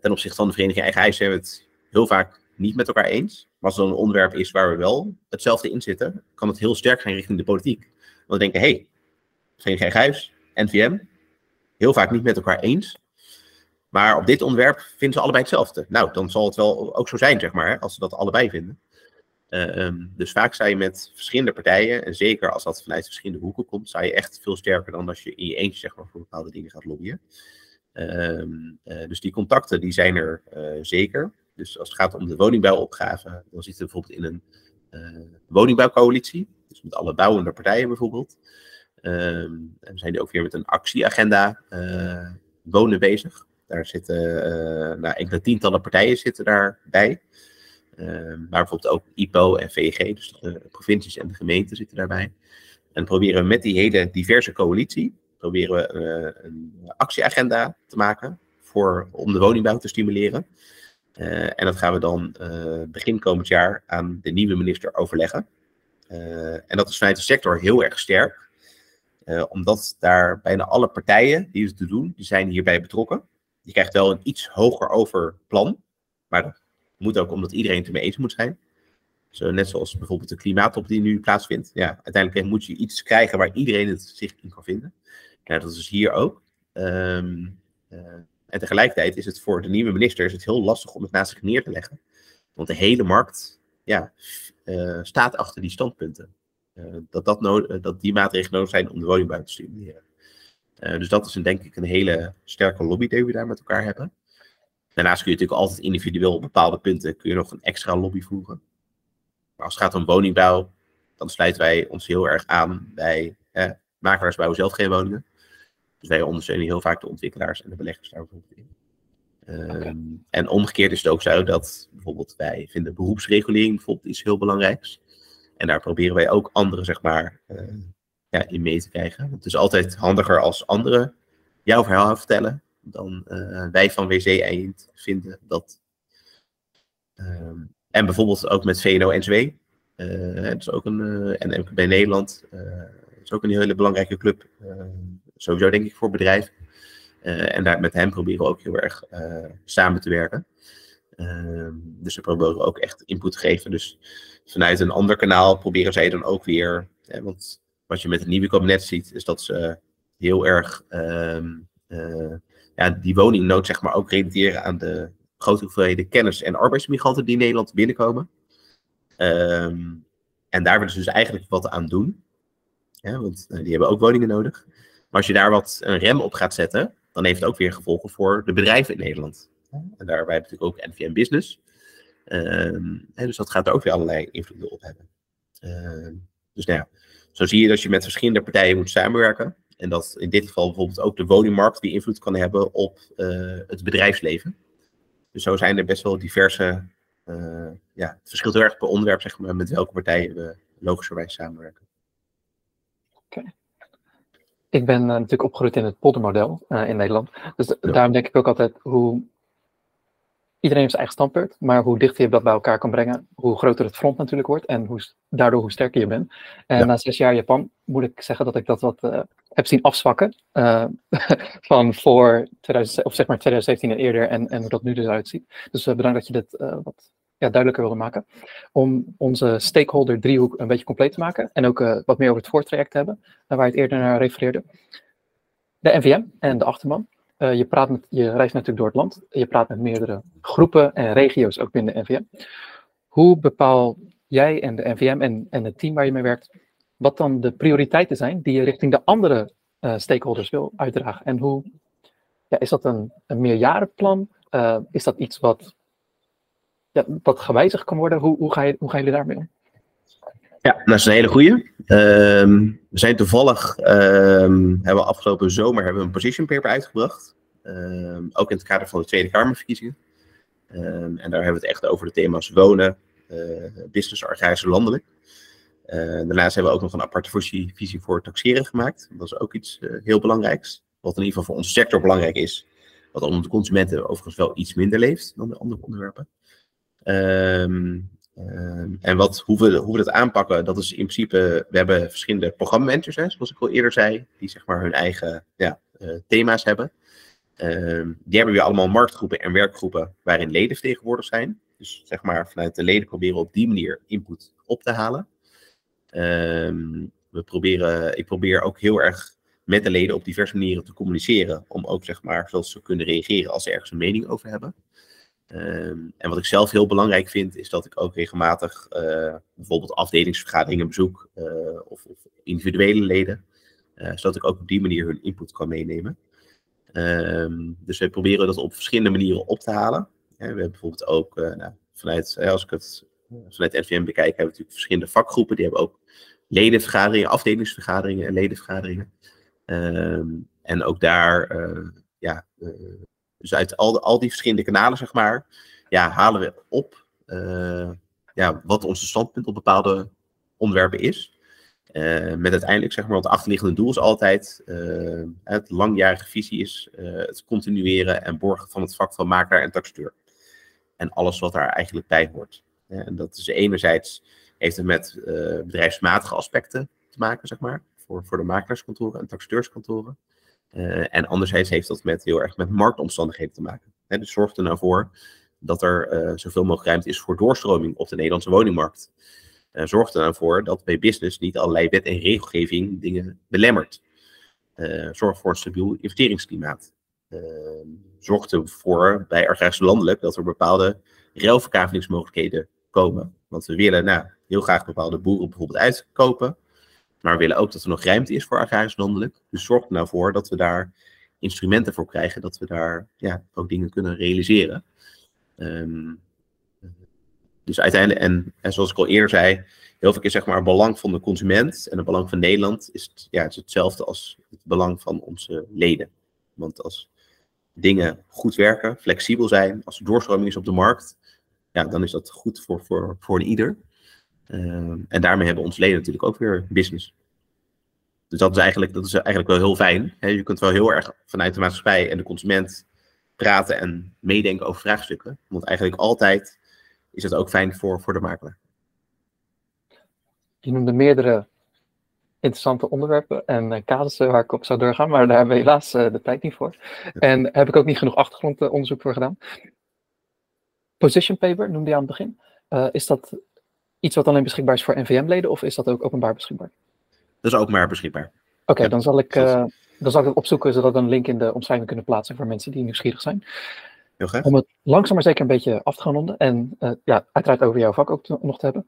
ten opzichte van de Vereniging Eigen Huis hebben we het heel vaak niet met elkaar eens. Als er een onderwerp is waar we wel hetzelfde in zitten, kan het heel sterk zijn richting de politiek. Want we denken, hé, hey, Eigen Huis, NVM, heel vaak niet met elkaar eens. Maar op dit onderwerp vinden ze allebei hetzelfde. Nou, dan zal het wel ook zo zijn, zeg maar, als ze dat allebei vinden. Uh, um, dus vaak sta je met verschillende partijen, en zeker als dat vanuit verschillende hoeken komt, sta je echt veel sterker dan als je in je eentje zeg maar, voor bepaalde dingen gaat lobbyen. Uh, uh, dus die contacten die zijn er eh, zeker. Dus als het gaat om de woningbouwopgave, dan zitten we bijvoorbeeld in een eh, woningbouwcoalitie. Dus met alle bouwende partijen bijvoorbeeld. Um, en we zijn ook weer met een actieagenda uh, wonen bezig. Daar zitten nou, enkele tientallen partijen zitten daarbij. maar bijvoorbeeld ook IPO en VEG, dus de provincies en de gemeenten zitten daarbij. En proberen we met die hele diverse coalitie, proberen we een actieagenda te maken voor, om de woningbouw te stimuleren. Uh, en dat gaan we dan uh, begin komend jaar aan de nieuwe minister overleggen. Uh, en dat is vanuit de sector heel erg sterk. omdat daar bijna alle partijen die het doen, die zijn hierbij betrokken. Je krijgt wel een iets hoger over plan. Maar dat moet ook omdat iedereen het ermee eens moet zijn. Net zoals bijvoorbeeld de klimaattop die nu plaatsvindt. Ja, uiteindelijk moet je iets krijgen waar iedereen het zich in kan vinden. Ja, dat is hier ook. Um, en tegelijkertijd is het voor de nieuwe minister is het heel lastig om het naast zich neer te leggen. Want de hele markt ja, uh, staat achter die standpunten. Uh, dat, dat, nodig, dat die maatregelen nodig zijn om de woningbouw te stimuleren. Dus dat is een, denk ik een hele sterke lobby die we daar met elkaar hebben. Daarnaast kun je natuurlijk altijd individueel op bepaalde punten kun je nog een extra lobby voeren. Maar als het gaat om woningbouw, dan sluiten wij ons heel erg aan bij eh, makelaars bouwen zelf geen woningen. Dus wij ondersteunen heel vaak de ontwikkelaars en de beleggers daar bijvoorbeeld in. Um, En omgekeerd is het ook zo dat bijvoorbeeld wij vinden beroepsregulering bijvoorbeeld iets heel belangrijks. En daar proberen wij ook anderen, zeg maar, uh, ja, in mee te krijgen. Het is altijd handiger als anderen jouw verhaal vertellen dan uh, wij van WC Eind vinden dat. Um, en bijvoorbeeld ook met VNO-NCW. Uh, het is ook een, en MKB Nederland. het is ook een hele belangrijke club sowieso denk ik voor bedrijven. Uh, en daar, met hem proberen we ook heel erg uh, samen te werken. Uh, dus we proberen ook echt input te geven. Dus vanuit een ander kanaal proberen zij dan ook weer. want wat je met het nieuwe kabinet ziet, is dat ze heel erg ehm, ja, die woningnood zeg maar, ook relateren aan de grote hoeveelheden kennis- en arbeidsmigranten die in Nederland binnenkomen. Um, en daar willen ze dus eigenlijk wat aan doen. Want die hebben ook woningen nodig. Maar als je daar wat een rem op gaat zetten, dan heeft het ook weer gevolgen voor de bedrijven in Nederland. En daarbij hebben we natuurlijk ook NVM Business. Uh, dus dat gaat er ook weer allerlei invloeden op hebben. Uh, dus nou ja, zo zie je dat je met verschillende partijen moet samenwerken. En dat in dit geval bijvoorbeeld ook de woningmarkt die invloed kan hebben op uh, het bedrijfsleven. Dus zo zijn er best wel diverse, uh, ja, het verschilt heel erg per onderwerp zeg maar, met welke partijen we logischerwijs samenwerken. Oké. Okay. Ik ben uh, natuurlijk opgegroeid in het poldermodel uh, in Nederland. Dus ja. daarom denk ik ook altijd hoe. Iedereen heeft zijn eigen standpunt, maar hoe dichter je dat bij elkaar kan brengen, hoe groter het front natuurlijk wordt en hoe, daardoor hoe sterker je bent. En ja. na zes jaar Japan moet ik zeggen dat ik dat wat uh, heb zien afzwakken. van voor 2000, of zeg maar 2017 en eerder en, en hoe dat nu dus uitziet. Dus bedankt dat je dit wat ja, duidelijker wilde maken. Om onze stakeholder driehoek een beetje compleet te maken. En ook uh, wat meer over het voortraject te hebben, waar je het eerder naar refereerde. De NVM en de achterman. Uh, je, praat met, je reist natuurlijk door het land. Je praat met meerdere groepen en regio's ook binnen de NVM. Hoe bepaal jij en de NVM en, en het team waar je mee werkt, wat dan de prioriteiten zijn die je richting de andere uh, stakeholders wil uitdragen? En hoe ja, is dat een, een meerjarenplan? is dat iets wat ja, wat gewijzigd kan worden. Hoe, hoe, ga je, hoe gaan jullie daarmee om? Ja, dat is een hele goeie. Um, we zijn toevallig, um, hebben we afgelopen zomer hebben we een position paper uitgebracht. Um, ook in het kader van de Tweede Kamerverkiezingen. en daar hebben we het echt over de thema's wonen, uh, business, agrarische, landelijk. Uh, daarnaast hebben we ook nog een aparte visie, visie voor taxeren gemaakt. Dat is ook iets uh, heel belangrijks. Wat in ieder geval voor onze sector belangrijk is. Wat onder de consumenten overigens wel iets minder leeft dan de andere onderwerpen. Um, en wat, hoe, we, hoe we dat aanpakken, dat is in principe, we hebben verschillende programmamanagers, zoals ik al eerder zei, die zeg maar hun eigen ja, uh, thema's hebben. Um, die hebben weer allemaal marktgroepen en werkgroepen waarin leden vertegenwoordigd zijn. Dus zeg maar vanuit de leden proberen op die manier input op te halen. we proberen, ik probeer ook heel erg met de leden op diverse manieren te communiceren. Om ook zeg maar, zodat ze kunnen reageren als ze ergens een mening over hebben. Um, en wat ik zelf heel belangrijk vind, is dat ik ook regelmatig uh, bijvoorbeeld afdelingsvergaderingen bezoek uh, of, of, individuele leden, uh, zodat ik ook op die manier hun input kan meenemen. Um, dus we proberen dat op verschillende manieren op te halen. Ja, we hebben bijvoorbeeld ook nou, vanuit, als ik het vanuit NVM bekijk, hebben we natuurlijk verschillende vakgroepen. Die hebben ook ledenvergaderingen, afdelingsvergaderingen en ledenvergaderingen. Um, en ook daar ja, Dus uit al, al die verschillende kanalen, zeg maar, ja, halen we op ja, wat onze standpunt op bepaalde onderwerpen is. met uiteindelijk, zeg maar, het achterliggende doel is altijd, het langjarige visie is het continueren en borgen van het vak van makelaar en taxateur. En alles wat daar eigenlijk bij hoort. en dat is enerzijds heeft het met bedrijfsmatige aspecten te maken, zeg maar voor, voor de makelaarskantoren en taxateurskantoren. Uh, en anderzijds heeft dat met, heel erg met marktomstandigheden te maken. Dus zorg er nou voor dat er uh, zoveel mogelijk ruimte is voor doorstroming op de Nederlandse woningmarkt. Uh, zorg er nou voor dat bij business niet allerlei wet en regelgeving dingen belemmert. zorg voor een stabiel investeringsklimaat. zorg ervoor bij agrarisch landelijk dat er bepaalde ruilverkavelingsmogelijkheden komen. Want we willen nou, heel graag bepaalde boeren bijvoorbeeld uitkopen. Maar we willen ook dat er nog ruimte is voor agrarisch landelijk. Dus zorg er nou voor dat we daar instrumenten voor krijgen, dat we daar ja, ook dingen kunnen realiseren. Um, dus uiteindelijk, en, en, zoals ik al eerder zei, heel veel keer zeg maar het belang van de consument en het belang van Nederland is, ja, is hetzelfde als het belang van onze leden. Want als dingen goed werken, flexibel zijn, als er doorstroming is op de markt, ja, dan is dat goed voor, voor, voor ieder. Ehm, en daarmee hebben onze leden natuurlijk ook weer business. Dus dat is eigenlijk, dat is eigenlijk wel heel fijn. je kunt wel heel erg vanuit de maatschappij en de consument praten en meedenken over vraagstukken. Want eigenlijk altijd is dat ook fijn voor, voor de makelaar. Je noemde meerdere interessante onderwerpen en uh, casussen waar ik op zou doorgaan, maar daar hebben we helaas uh, de tijd niet voor. En daar heb ik ook niet genoeg achtergrondonderzoek voor gedaan. Position paper noemde je aan het begin. Uh, is dat iets wat alleen beschikbaar is voor NVM-leden of is dat ook openbaar beschikbaar? Dat is openbaar beschikbaar. Oké, dan zal ik uh, dan zal ik het opzoeken zodat we een link in de omschrijving kunnen plaatsen voor mensen die nieuwsgierig zijn. Heel graag. Om het langzaam maar zeker een beetje af te gaan ronden en uh, ja, uiteraard over jouw vak ook nog te hebben.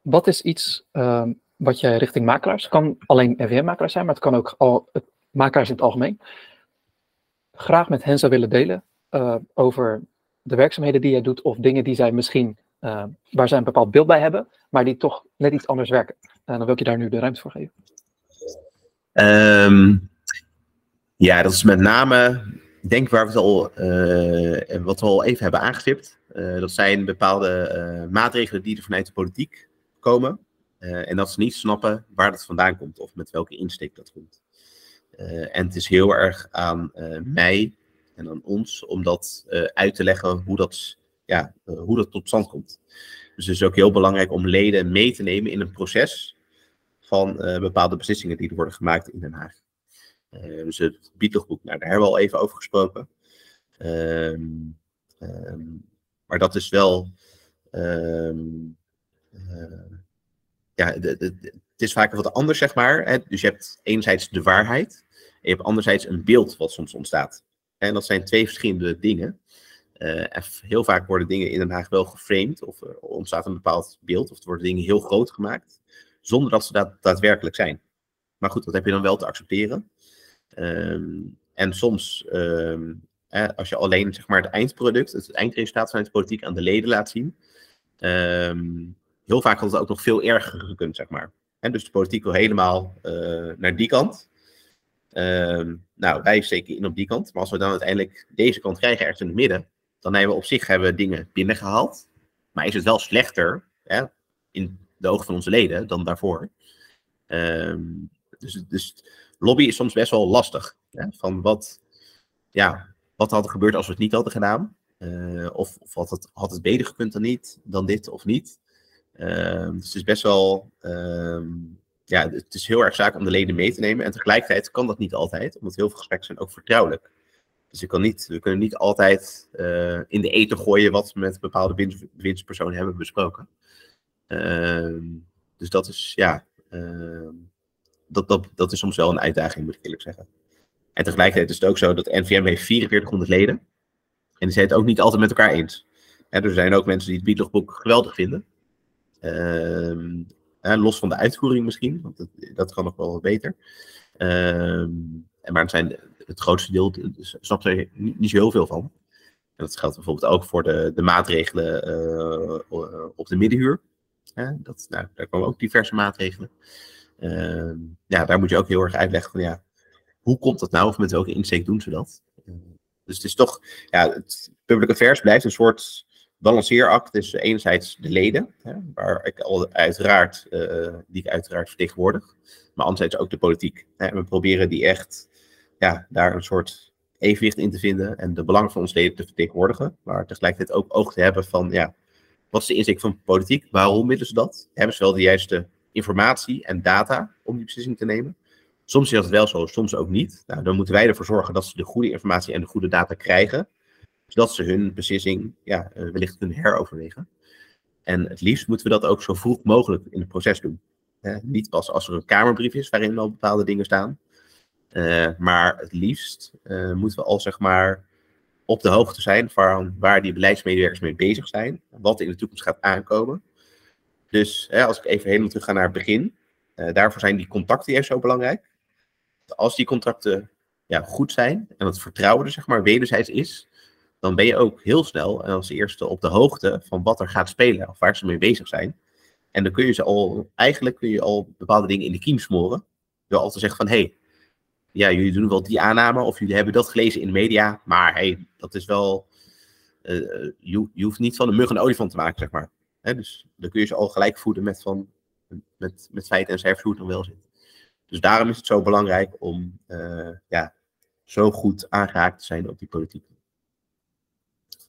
Wat is iets uh, wat jij richting makelaars, kan alleen NVM-makelaars zijn, maar het kan ook al, het, makelaars in het algemeen, graag met hen zou willen delen uh, over de werkzaamheden die jij doet of dingen die zij misschien, uh, waar zij een bepaald beeld bij hebben, maar die toch net iets anders werken. En dan wil ik je daar nu de ruimte voor geven. Um, ja, dat is met name, ik denk waar we het al, uh, wat we al even hebben aangestipt. Uh, dat zijn bepaalde maatregelen die er vanuit de politiek komen. en dat ze niet snappen waar dat vandaan komt of met welke insteek dat komt. en het is heel erg aan mij en aan ons om dat uh, uit te leggen hoe dat, ja, uh, hoe dat tot stand komt. Dus het is ook heel belangrijk om leden mee te nemen in een proces van uh, bepaalde beslissingen die er worden gemaakt in Den Haag. dus het biedlogboek, nou, daar hebben we al even over gesproken. Um, um, maar dat is wel. Um, ja, het is vaak wat anders, zeg maar. Hè? Dus je hebt enerzijds de waarheid. En je hebt anderzijds een beeld wat soms ontstaat. En dat zijn twee verschillende dingen. Uh, heel vaak worden dingen in Den Haag wel geframed, of er ontstaat een bepaald beeld, of er worden dingen heel groot gemaakt, zonder dat ze daadwerkelijk zijn. Maar goed, dat heb je dan wel te accepteren. Um, en soms, um, als je alleen zeg maar, het eindproduct, het eindresultaat vanuit de politiek aan de leden laat zien, um, heel vaak had het ook nog veel erger gekund, zeg maar. En dus de politiek wil helemaal uh, naar die kant. Nou, wij steken in op die kant. Maar als we dan uiteindelijk deze kant krijgen, ergens in het midden, dan hebben we op zich hebben we dingen binnengehaald. Maar is het wel slechter, hè, in de ogen van onze leden, dan daarvoor. Um, dus, dus lobby is soms best wel lastig. Hè, van wat, ja, wat had er gebeurd als we het niet hadden gedaan? Uh, of of had, het, had het beter gekund dan niet, dan dit of niet? Uh, dus het is best wel um, ja, het is heel erg zaak om de leden mee te nemen. En tegelijkertijd kan dat niet altijd, omdat heel veel gesprekken zijn ook vertrouwelijk. Dus niet, we kunnen niet altijd uh, in de eten gooien wat we met bepaalde winstpersonen hebben besproken. Uh, dus dat is, ja, uh, dat, dat, dat is soms wel een uitdaging, moet ik eerlijk zeggen. En tegelijkertijd is het ook zo dat NVM heeft 4400 leden. En die zijn het ook niet altijd met elkaar eens. En er zijn ook mensen die het biedlogboek geweldig vinden. Ehm, los van de uitvoering misschien, want dat, dat kan nog wel beter. Maar het, zijn, het grootste deel dus snapt er niet, zo heel veel van. En dat geldt bijvoorbeeld ook voor de, de maatregelen uh, op de middenhuur. dat, nou, daar komen ook diverse maatregelen. Uh, ja, daar moet je ook heel erg uitleggen van ja, hoe komt dat nou? Of met welke insteek doen ze dat? dus het is toch, ja, het public affairs blijft een soort balanceeract tussen enerzijds de leden, hè, waar ik al uiteraard, die ik uiteraard vertegenwoordig, maar anderzijds ook de politiek. Hè. We proberen die echt, ja, daar een soort evenwicht in te vinden en de belangen van ons leden te vertegenwoordigen, maar tegelijkertijd ook oog te hebben van, ja, wat is de insteek van politiek? Waarom willen ze dat? Hebben ze wel de juiste informatie en data om die beslissing te nemen? Soms is dat wel zo, soms ook niet. Nou, dan moeten wij ervoor zorgen dat ze de goede informatie en de goede data krijgen, zodat ze hun beslissing ja, eh, wellicht kunnen heroverwegen. En het liefst moeten we dat ook zo vroeg mogelijk in het proces doen. niet pas als er een Kamerbrief is waarin al bepaalde dingen staan. Uh, maar het liefst uh, moeten we al zeg maar op de hoogte zijn van waar die beleidsmedewerkers mee bezig zijn, wat in de toekomst gaat aankomen. Dus hè, als ik even helemaal terug ga naar het begin, uh, daarvoor zijn die contacten juist zo belangrijk. Als die contracten ja, goed zijn en het vertrouwen er zeg maar wederzijds is, dan ben je ook heel snel en als eerste op de hoogte van wat er gaat spelen of waar ze mee bezig zijn. En dan kun je ze al, eigenlijk kun je al bepaalde dingen in de kiem smoren. Door al te zeggen van, hé, hey, ja, jullie doen wel die aanname of jullie hebben dat gelezen in de media, maar hey, dat is wel, uh, je, je, hoeft niet van een mug een olifant te maken, zeg maar. Hè, dus dan kun je ze al gelijk voeden met, van, met, met feiten en cijfers hoe dan wel zit. Dus daarom is het zo belangrijk om uh, ja, zo goed aangeraakt te zijn op die politiek.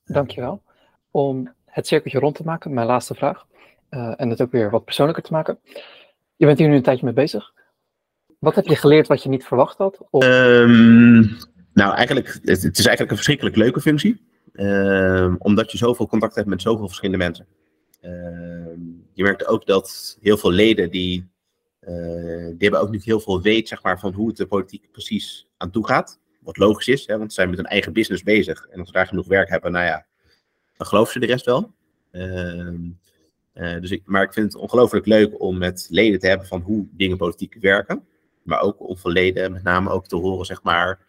Dankjewel. Om het cirkeltje rond te maken, mijn laatste vraag, en het ook weer wat persoonlijker te maken. Je bent hier nu een tijdje mee bezig. Wat heb je geleerd wat je niet verwacht had? Um, nou, eigenlijk, het, het, is eigenlijk een verschrikkelijk leuke functie. Um, omdat je zoveel contact hebt met zoveel verschillende mensen. Um, je merkt ook dat heel veel leden die, uh, die hebben ook niet heel veel weet zeg maar, van hoe het de politiek precies aan toe gaat. Wat logisch is, hè, want ze zijn met hun eigen business bezig. En als ze daar genoeg werk hebben, nou ja, dan geloven ze de rest wel. Uh, dus ik, maar ik vind het ongelooflijk leuk om met leden te hebben van hoe dingen politiek werken maar ook om van leden met name ook te horen, zeg maar,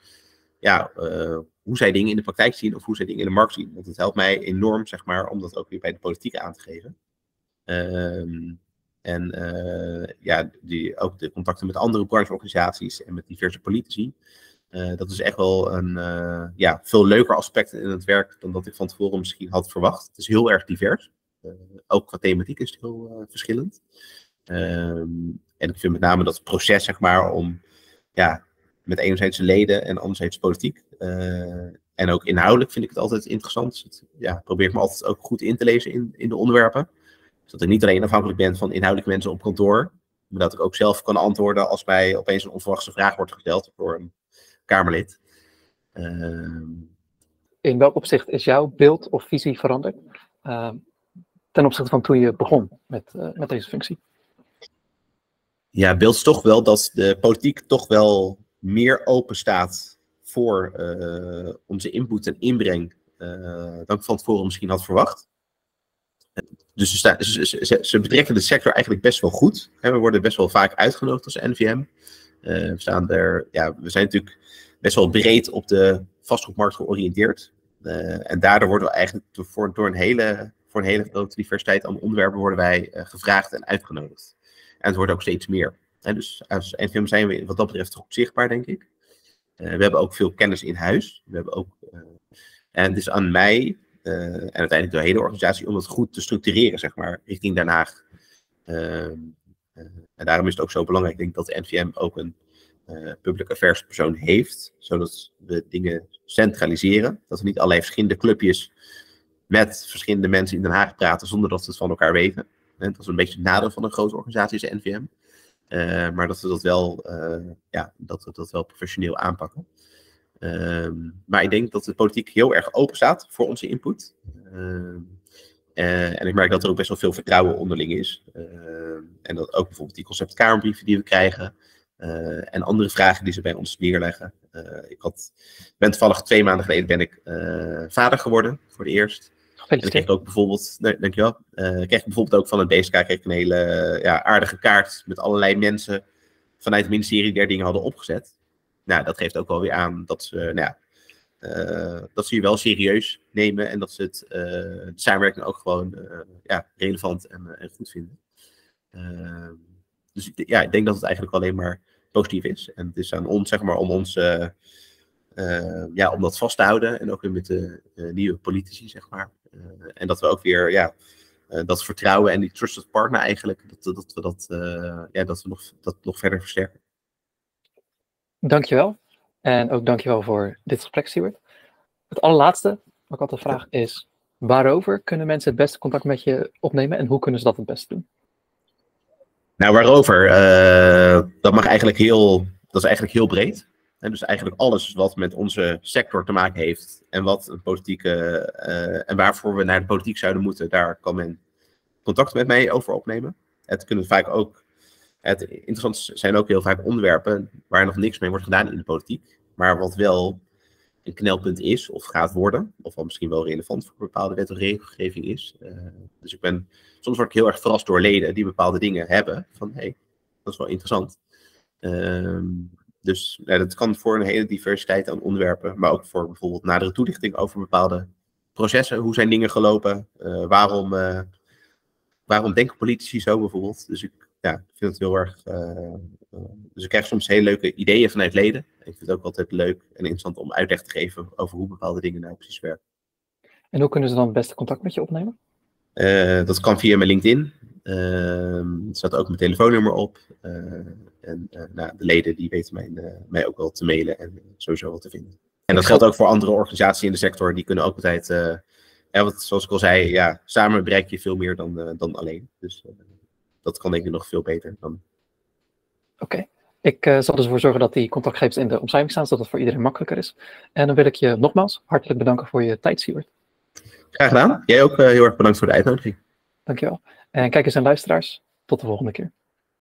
ja, uh, hoe zij dingen in de praktijk zien of hoe zij dingen in de markt zien. Want het helpt mij enorm, zeg maar, om dat ook weer bij de politiek aan te geven. Um, en uh, ja, die, ook de contacten met andere brancheorganisaties en met diverse politici. Uh, dat is echt wel een ja, veel leuker aspect in het werk dan dat ik van tevoren misschien had verwacht. Het is heel erg divers. ook qua thematiek is het heel verschillend. Um, en ik vind met name dat proces, zeg maar, om ja, met enerzijds leden en anderzijds politiek. Uh, en ook inhoudelijk vind ik het altijd interessant. Dus het, ja, probeer me altijd ook goed in te lezen in, in de onderwerpen. Zodat ik niet alleen afhankelijk ben van inhoudelijke mensen op kantoor. Maar dat ik ook zelf kan antwoorden als mij opeens een onverwachte vraag wordt gesteld door een Kamerlid. Uh, in welk opzicht is jouw beeld of visie veranderd? Uh, ten opzichte van toen je begon met, uh, met deze functie? Ja, beeld toch wel dat de politiek toch wel meer open staat voor uh, onze input en inbreng uh, dan ik van tevoren misschien had verwacht. Dus ze, ze, ze, betrekken de sector eigenlijk best wel goed. We worden best wel vaak uitgenodigd als NVM. Uh, we, staan er, ja, we zijn natuurlijk best wel breed op de vastgoedmarkt georiënteerd. en daardoor worden we eigenlijk voor, door een hele, voor een hele grote diversiteit aan onderwerpen worden wij gevraagd en uitgenodigd. En het wordt ook steeds meer. dus als NVM zijn we wat dat betreft goed zichtbaar, denk ik. Uh, we hebben ook veel kennis in huis. We hebben ook, uh, en het is aan mij uh, en uiteindelijk de hele organisatie om het goed te structureren, zeg maar, richting Den Haag. Ehm, en daarom is het ook zo belangrijk, denk ik, dat de NVM ook een public affairs persoon heeft, zodat we dingen centraliseren. Dat we niet allerlei verschillende clubjes met verschillende mensen in Den Haag praten zonder dat ze het van elkaar weten. Dat is een beetje het nadeel van een grote organisatie als NVM. Uh, maar dat we dat wel, uh, ja, dat we dat wel professioneel aanpakken. Uh, maar ik denk dat de politiek heel erg open staat voor onze input. Ehm, eh, en ik merk dat er ook best wel veel vertrouwen onderling is. Ehm, en dat ook bijvoorbeeld die conceptkamerbrieven die we krijgen. Eh, en andere vragen die ze bij ons neerleggen. ik had, ben toevallig twee maanden geleden ben ik vader geworden voor het eerst. En dan kreeg ik ook bijvoorbeeld, nee, dankjewel, uh, kreeg ik bijvoorbeeld ook van het kreeg ik een hele ja, aardige kaart met allerlei mensen vanuit het ministerie die daar dingen hadden opgezet. Nou, dat geeft ook wel weer aan dat ze, nou ja, uh, dat ze je wel serieus nemen en dat ze het, uh, de samenwerking ook gewoon ja, relevant en, en goed vinden. Ehm, dus ja, ik denk dat het eigenlijk alleen maar positief is. En het is aan ons, zeg maar, om ons ja, om dat vast te houden. En ook weer met de nieuwe politici, zeg maar. En dat we ook weer ja, dat vertrouwen en die trusted partner eigenlijk, dat, dat we dat, ja, dat we nog, dat nog verder versterken. Dankjewel. En ook dankjewel voor dit gesprek, Siewert. Het allerlaatste wat ik altijd vraag is, waarover kunnen mensen het beste contact met je opnemen en hoe kunnen ze dat het beste doen? Nou, waarover? Uh, dat mag eigenlijk heel, dat is eigenlijk heel breed. En dus eigenlijk alles wat met onze sector te maken heeft en wat een politieke uh, en waarvoor we naar de politiek zouden moeten, daar kan men contact met mij over opnemen. Het kunnen vaak ook, het interessant zijn ook heel vaak onderwerpen waar nog niks mee wordt gedaan in de politiek, maar wat wel een knelpunt is of gaat worden, of wat misschien wel relevant voor bepaalde wet of regelgeving is. Uh, dus ik ben, soms word ik heel erg verrast door leden die bepaalde dingen hebben, van hé, hey, dat is wel interessant. Uh, dus ja, dat kan voor een hele diversiteit aan onderwerpen, maar ook voor bijvoorbeeld nadere toelichting over bepaalde processen. Hoe zijn dingen gelopen? Uh, waarom, uh, waarom denken politici zo bijvoorbeeld? Dus ik ja, vind het heel erg. Uh, dus ik krijg soms hele leuke ideeën vanuit leden. Ik vind het ook altijd leuk en interessant om uitleg te geven over hoe bepaalde dingen nou precies werken. En hoe kunnen ze dan het beste contact met je opnemen? Dat kan via mijn LinkedIn. Uh, er staat ook mijn telefoonnummer op. en nou, de leden die weten mij, mij ook wel te mailen en sowieso wel te vinden. En dat geldt ook voor andere organisaties in de sector. Die kunnen ook altijd, ja, wat, zoals ik al zei, ja, samen bereik je veel meer dan, dan alleen. Dus dat kan denk ik nog veel beter dan. Oké. Ik uh, zal dus ervoor zorgen dat die contactgegevens in de omschrijving staan, zodat het voor iedereen makkelijker is. En dan wil ik je nogmaals hartelijk bedanken voor je tijd, Siewert. Graag gedaan. Jij ook uh, heel erg bedankt voor de uitnodiging. Dankjewel. En kijkers en luisteraars, tot de volgende keer.